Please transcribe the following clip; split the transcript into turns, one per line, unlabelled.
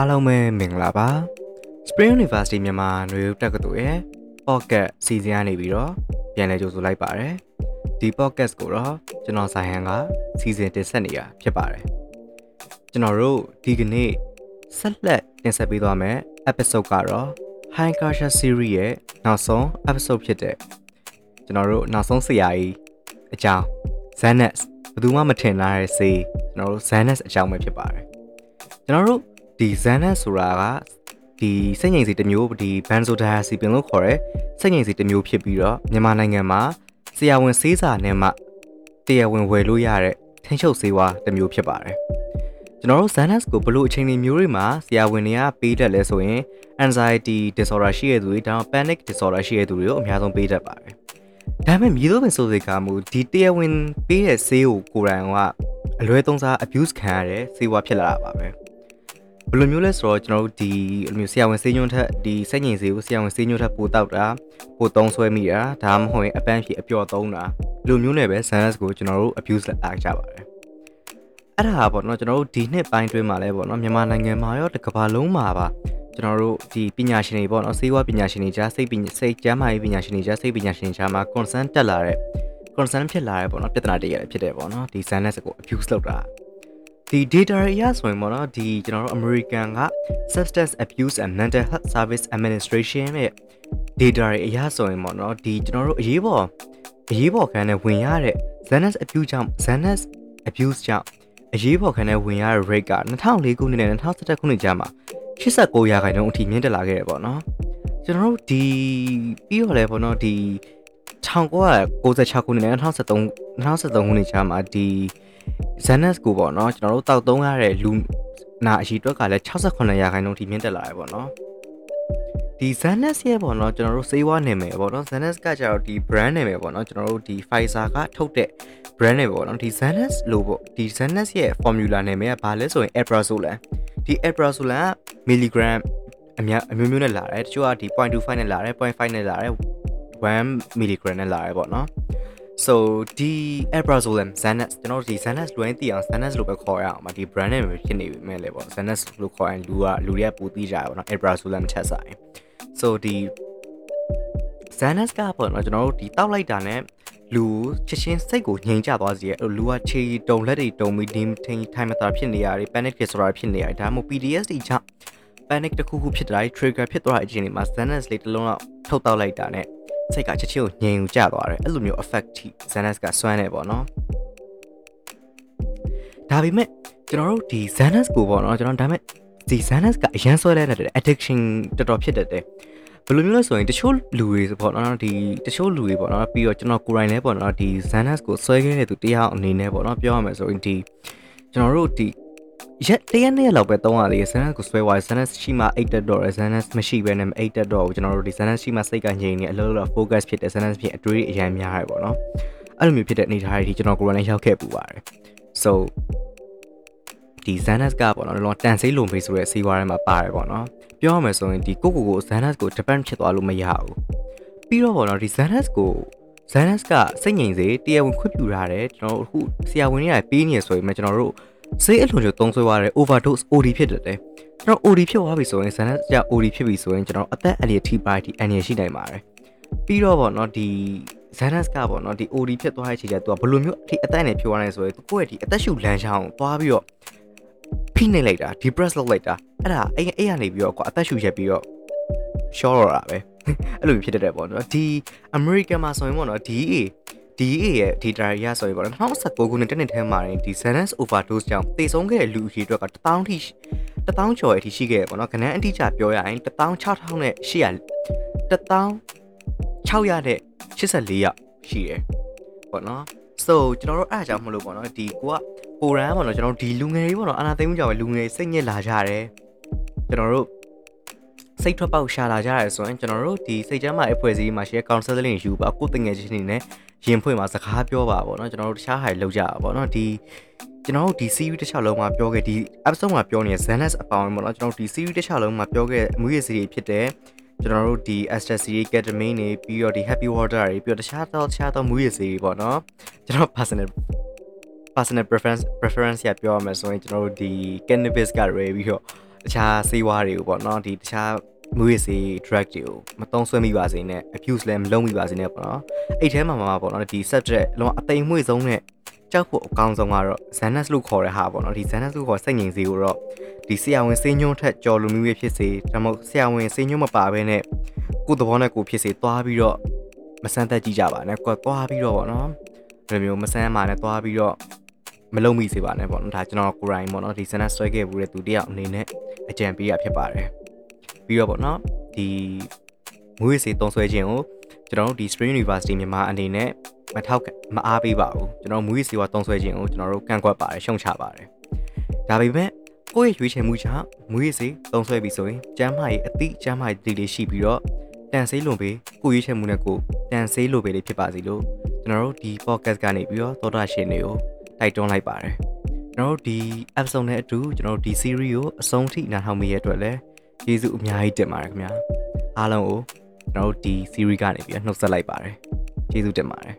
အားလုံးပဲမင်္ဂလာပါ Spring University မြန်မာຫນွေဦးတက္ကသိုလ်ရဲ့ podcast စီစဉ်ရနေပြီးတော့ပြန်လည်ကြိုဆိုလိုက်ပါတယ်ဒီ podcast ကိုတော့ကျွန်တော်ဆိုင်ဟန်ကစီစဉ်တင်ဆက်နေတာဖြစ်ပါတယ်ကျွန်တော်တို့ဒီကနေ့ဆက်လက်တင်ဆက်ပေးသွားမယ့် episode ကတော့ High Culture Series ရဲ့နောက်ဆုံး episode ဖြစ်တဲ့ကျွန်တော်တို့နောက်ဆုံးဆရာကြီးအကြောင်း Xanax ဘယ်သူမှမထင်လာတဲ့ဆေးကျွန်တော်တို့ Xanax အကြောင်းပဲဖြစ်ပါတယ်ကျွန်တော်တို့ ဒီ Xanax ဆိုတာကဒီစိတ်ငြိမ်စေတစ်မျိုးဒီ benzodiazepine လို့ခေါ်တဲ့စိတ်ငြိမ်စေတစ်မျိုးဖြစ်ပြီးတော့မြန်မာနိုင်ငံမှာဆရာဝန်ဆေးစာနဲ့မှတရားဝင်ဝယ်လို့ရတဲ့ထင်းချုပ်ဆေးဝါးတစ်မျိုးဖြစ်ပါတယ်ကျွန်တော်တို့ Xanax ကိုဘလို့အချိန်တွေမျိုးတွေမှာဆရာဝန်တွေကပေးတတ်လဲဆိုရင် anxiety disorder ရှိတဲ့သူတွေဒါမှ panic disorder ရှိတဲ့သူတွေကိုအများဆုံးပေးတတ်ပါတယ်ဒါပေမဲ့မြေသောပင်ဆိုစေကမူဒီတရားဝင်ပေးတဲ့ဆေးကိုကိုယ်တိုင်ကအလွဲသုံးစား abuse ခံရတဲ့ဆေးဝါးဖြစ်လာတာပါပဲ ဘယ်လိုမျိုးလဲဆိုတော့ကျွန်တော်တို့ဒီလိုမျိုးဆရာဝန်ဆေးညွှန်းထက်ဒီစိတ်ငြိမ်စေကိုဆရာဝန်ဆေးညွှန်းထက်ပိုတောက်တာပိုသုံးဆွဲမိတာဒါမှမဟုတ်ရင်အပန်းဖြေအပျော်သုံးတာဒီလိုမျိုးနဲ့ပဲ Xanax ကိုကျွန်တော်တို့ abuse လုပ်ကြပါတယ်အဲ့ဒါပေါ့နော်ကျွန်တော်တို့ဒီနှစ်ပိုင်းတွင်းမှာလဲပေါ့နော်မြန်မာနိုင်ငံမှာရောတစ်ကမ္ဘာလုံးမှာပါကျွန်တော်တို့ဒီပညာရှင်တွေပေါ့နော်ဆေးဝါးပညာရှင်တွေကြားစိတ်ပညာစိတ်ကျန်းမာရေးပညာရှင်တွေကြားစိတ်ပညာရှင်တွေကြားမှာ concern တက်လာတဲ့ concern ဖြစ်လာတဲ့ပေါ့နော်ပြဿနာတွေရတယ်ဖြစ်တယ်ပေါ့နော်ဒီ Xanax ကို abuse လုပ်တာ ဒီ data တွေအရဆိုရင်ပေါ့နော်ဒီကျွန်တော်တို့ American က Substance Abuse and Mental Health Service Administration ရဲ့ data တွေအရဆိုရင်ပေါ့နော်ဒီကျွန်တော်တို့အရေးပေါ်အရေးပေါ်ခံနဲ့ဝင်ရတဲ့ Xanax abuse ကြောင့် Xanax abuse ကြောင့်အရေးပေါ်ခံနဲ့ဝင်ရတဲ့ rate က2004ခုနှစ်နဲ့2017ခုနှစ်ကြားမှာ89ရာခိုင်နှုန်းအထိမြင့်တက်လာခဲ့တယ်ပေါ့နော်ကျွန်တော်တို့ဒီပြီးတော့လဲပေါ့နော်ဒီ1996ခုနှစ်နဲ့2013 2013ခုနှစ်ကြားမှာဒီ Xanax ကိုပေါ့နော်ကျွန်တော်တို့တောက်သုံးရတဲ့လူနာအရှိအတွက်ကလည်း68ရာခိုင်နှုန်းထိမြင့်တက်လာတယ်ပေါ့နော်ဒီ Xanax ရဲ့ပေါ့နော်ကျွန်တော်တို့စေးဝါးနာမည်ပေါ့နော် Xanax ကကျတော့ဒီ brand နာမည်ပေါ့နော်ကျွန်တော်တို့ဒီ Pfizer ကထုတ်တဲ့ brand နာမည်ပေါ့နော်ဒီ Xanax လို့ပေါ့ဒီ Xanax ရဲ့ formula နာမည်ကဘာလဲဆိုရင် Alprazolam ဒီ Alprazolam က milligram အများအမျိုးမျိုးနဲ့လာတယ်တချို့ကဒီ0.25နဲ့လာတယ်0.5နဲ့လာတယ်1 milligram နဲ့လာတယ်ပေါ့နော် so ဒီ Alprazolam Xanax ကျွန်တော်တို့ဒီ Xanax လွှဲသိအောင် Xanax လို့ပဲခေါ်ရအောင်ပါဒီ brand name ပဲဖြစ်နေပြီမဲ့လေပေါ့ Xanax လို့ခေါ်ရင်လူကလူတွေကပူသိကြရပါတော့ Alprazolam ထက်ဆိုင် so ဒီ Xanax ကပေါ့နော်ကျွန်တော်တို့ဒီတောက်လိုက်တာနဲ့လူချက်ချင်းစိတ်ကိုငြိမ်ချသွားစေရလူကခြေတုံလက်တွေတုံပြီးဒီထိန်ထိုင်မသာဖြစ်နေရတယ် panic disorder ဖြစ်နေရတယ်ဒါမှမဟုတ် PTSD ကြောင့် panic တစ်ခုခုဖြစ်တာ trigger ဖြစ်သွားတဲ့အချိန်တွေမှာ Xanax လေးတစ်လုံးတော့ထုတ်တောက်လိုက်တာနဲ့ စိတ်ကချက်ချင်းကိုငြိမ်ကျသွားတယ်အဲ့လိုမျိုး effect ထိ Xanax ကစွမ်းနေပေါ့နော်ဒါပေမဲ့ကျွန်တော်တို့ဒီ Xanax ကိုပေါ့နော်ကျွန်တော်ဒါပေမဲ့ဒီ Xanax ကအရန်ဆွဲလဲတဲ့ addiction တော်တော်ဖြစ်တတ်တယ်ဘယ်လိုမျိုးလဲဆိုရင်တချို့လူတွေပေါ့နော်ဒီတချို့လူတွေပေါ့နော်ပြီးတော့ကျွန်တော်ကိုယ်တိုင်လည်းပေါ့နော်ဒီ Xanax ကိုဆွဲခဲ့တဲ့သူတရားအနေနဲ့ပေါ့နော်ပြောရမယ်ဆိုရင်ဒီကျွန်တော်တို့ဒီ ရက်တရက်နေ့လောက်ပဲသုံးရသေးတယ် Xanax ကိုဆွဲသွားတယ် Xanax ရှိမှအိတ်တက်တော့တယ် Xanax မရှိဘဲနဲ့အိတ်တက်တော့ဘူးကျွန်တော်တို့ဒီ Xanax ရှိမှစိတ်ကငြိမ်နေအလုပ်လုပ် focus ဖြစ်တယ် Xanax ဖြစ်အတွေးအရန်များတယ်ပေါ့နော်အဲ့လိုမျိုးဖြစ်တဲ့အနေအထားတွေကျွန်တော်ကိုယ်တိုင်ရောက်ခဲ့ပူပါတယ် so ဒီ Xanax ကပေါ့နော်လောတန်ဆေးလုံဖေးဆိုတဲ့ဆေးဝါးထဲမှာပါတယ်ပေါ့နော်ပြောရမယ်ဆိုရင်ဒီကိုကိုကို Xanax ကို depend ဖြစ်သွားလို့မရဘူးပြီးတော့ပေါ့နော်ဒီ Xanax ကို Xanax ကစိတ်ငြိမ်စေတရားဝင်ခွင့်ပြုထားတယ်ကျွန်တော်တို့အခုဆရာဝန်တွေကပေးနေဆိုရင်မှကျွန်တော်တို့ ဆေးအလွန်ကျသုံးဆွဲသွားတဲ့ overdose OD ဖြစ်တယ်တဲ့ကျွန်တော် OD ဖြစ်သွားပြီဆိုရင် Xanax က OD ဖြစ်ပြီဆိုရင်ကျွန်တော်အသက်အန္တရာယ်ထိပါတီအန္တရာယ်ရှိနိုင်ပါတယ်ပြီးတော့ပေါ့နော်ဒီ Xanax ကပေါ့နော်ဒီ OD ဖြစ်သွားတဲ့အချိန်ကျတော့သူကဘယ်လိုမျိုးအထိအသက်နဲ့ဖြိုးရနိုင်ဆိုရင်သူကိုယ့်ရဲ့ဒီအသက်ရှူလမ်းချောင်းကိုသွားပြီးတော့ဖိနှိပ်လိုက်တာ depress လုပ်လိုက်တာအဲ့ဒါအဲ့အဲ့ရနေပြီးတော့ကွာအသက်ရှူရက်ပြီးတော့ရှော့တော့တာပဲအဲ့လိုဖြစ်တတ်တယ်ပေါ့နော်ဒီ American မှာဆိုရင်ပေါ့နော် DA DA ရဲ့ data ရဆိုရင်ပေါ့နော်2019ခုနှစ်တနှစ်ထဲမှာဒီ Xanax overdose ကြောင့်သေဆုံးခဲ့တဲ့လူအရေအတွက်က1000ထိ1000ကျော်အထိရှိခဲ့တယ်ပေါ့နော်ခဏအတိအကျပြောရရင်16000နဲ့800 1600နဲ့84ရောက်ရှိတယ်ပေါ့နော် so ကျွန်တော်တို့အားကြောင့်မလို့ပေါ့နော်ဒီကိုကကိုရန်ပေါ့နော်ကျွန်တော်တို့ဒီလူငယ်တွေပေါ့နော်အာနာသိမ်းမှုကြောင့်ပဲလူငယ်စိတ်ညစ်လာကြတယ်ကျွန်တော်တို့ စိတ်ထွက်ပေါက်ရှာလာကြရဲဆိုရင်ကျွန်တော်တို့ဒီစိတ်ကျမ်းမာအဖွဲ့အစည်းမှာရှိတဲ့ counseling ယူပါကိုတငယ်ချင်းတွေနဲ့ရင်ဖွင့်မှာစကားပြောပါပေါ့နော်ကျွန်တော်တို့တခြားဟာတွေလောက်ကြပါပေါ့နော်ဒီကျွန်တော်တို့ဒီ series တစ်ခြားလုံးမှာပြောခဲ့ဒီ episode မှာပြောနေတဲ့ Xanax အပေါင်းပေါ့နော်ကျွန်တော်တို့ဒီ series တစ်ခြားလုံးမှာပြောခဲ့အမှုရေး series ဖြစ်တဲ့ကျွန်တော်တို့ဒီ Aster series Ketamine နေပြီးတော့ဒီ Happy Water တွေပြီးတော့တခြားသောတခြားသောမူရေး series ပေါ့နော်ကျွန်တော် personal personal preference preference ရပြောရမယ်ဆိုရင်ကျွန်တော်တို့ဒီ cannabis က rare ပြီးတော့ တခြားဆေးဝါးတွေကိုပေါ့နော်ဒီတခြားမွေးစေး drug တွေကိုမတုံးဆွဲမိပါစေနဲ့ abuse လည်းမလုပ်မိပါစေနဲ့ပေါ့နော်အဲ့ထဲမှာမှာပေါ့နော်ဒီ subject လုံးဝအသိမ်မွေ့ဆုံးနဲ့ကြောက်ဖို့အကောင်းဆုံးကတော့ Xanax လို့ခေါ်တဲ့ဟာပေါ့နော်ဒီ Xanax လို့ခေါ်စိတ်ငြိမ်စေကိုတော့ဒီဆရာဝန်ဆေးညွှန်းထက်ကြော်လူမျိုးဖြစ်စေဒါမှမဟုတ်ဆရာဝန်ဆေးညွှန်းမပါဘဲနဲ့ကိုယ်သဘောနဲ့ကိုယ်ဖြစ်စေသွားပြီးတော့မဆန်းသက်ကြည့်ကြပါနဲ့ကိုယ်သွားပြီးတော့ပေါ့နော်ဒီလိုမျိုးမဆန်းမှနဲ့သွားပြီးတော့ မလုံမိစေပါနဲ့ပေါ့နော်ဒါကျွန်တော်ကိုယ်တိုင်ပေါ့နော်ဒီ Xanax ဆွဲခဲ့ဘူးတဲ့သူတယောက်အနေနဲ့အကြံပေးရဖြစ်ပါတယ်ပြီးတော့ပေါ့နော်ဒီမွေးစေတုံးဆွဲခြင်းကိုကျွန်တော်တို့ဒီ Spring University မြန်မာအနေနဲ့မထောက်မအားပေးပါဘူးကျွန်တော်မွေးစေဝါတုံးဆွဲခြင်းကိုကျွန်တော်တို့ကန့်ကွက်ပါတယ်ရှုံချပါတယ်ဒါပေမဲ့ကိုယ့်ရဲ့ရွေးချယ်မှုကြောင့်မွေးစေတုံးဆွဲပြီဆိုရင်ကျမ်းမာရေးအတိကျမ်းမာရေးဒီလေးရှိပြီးတော့တန်ဆေးလွန်ပေးကိုရွေးချယ်မှုနဲ့ကိုတန်ဆေးလိုပေးလေးဖြစ်ပါစီလို့ကျွန်တော်တို့ဒီ podcast ကနေပြီးတော့သောတာရှင်တွေကို တိုက်တွန်းလိုက်ပါတယ်ကျွန်တော်တို့ဒီ episode နဲ့အတူကျွန်တော်တို့ဒီ series ကိုအဆုံးထိနားထောင်မိရတဲ့အတွက်လည်းကျေးဇူးအများကြီးတင်ပါတယ်ခင်ဗျာအားလုံးကိုကျွန်တော်တို့ဒီ series ကနေပြီးတော့နှုတ်ဆက်လိုက်ပါတယ်ကျေးဇူးတင်ပါတယ်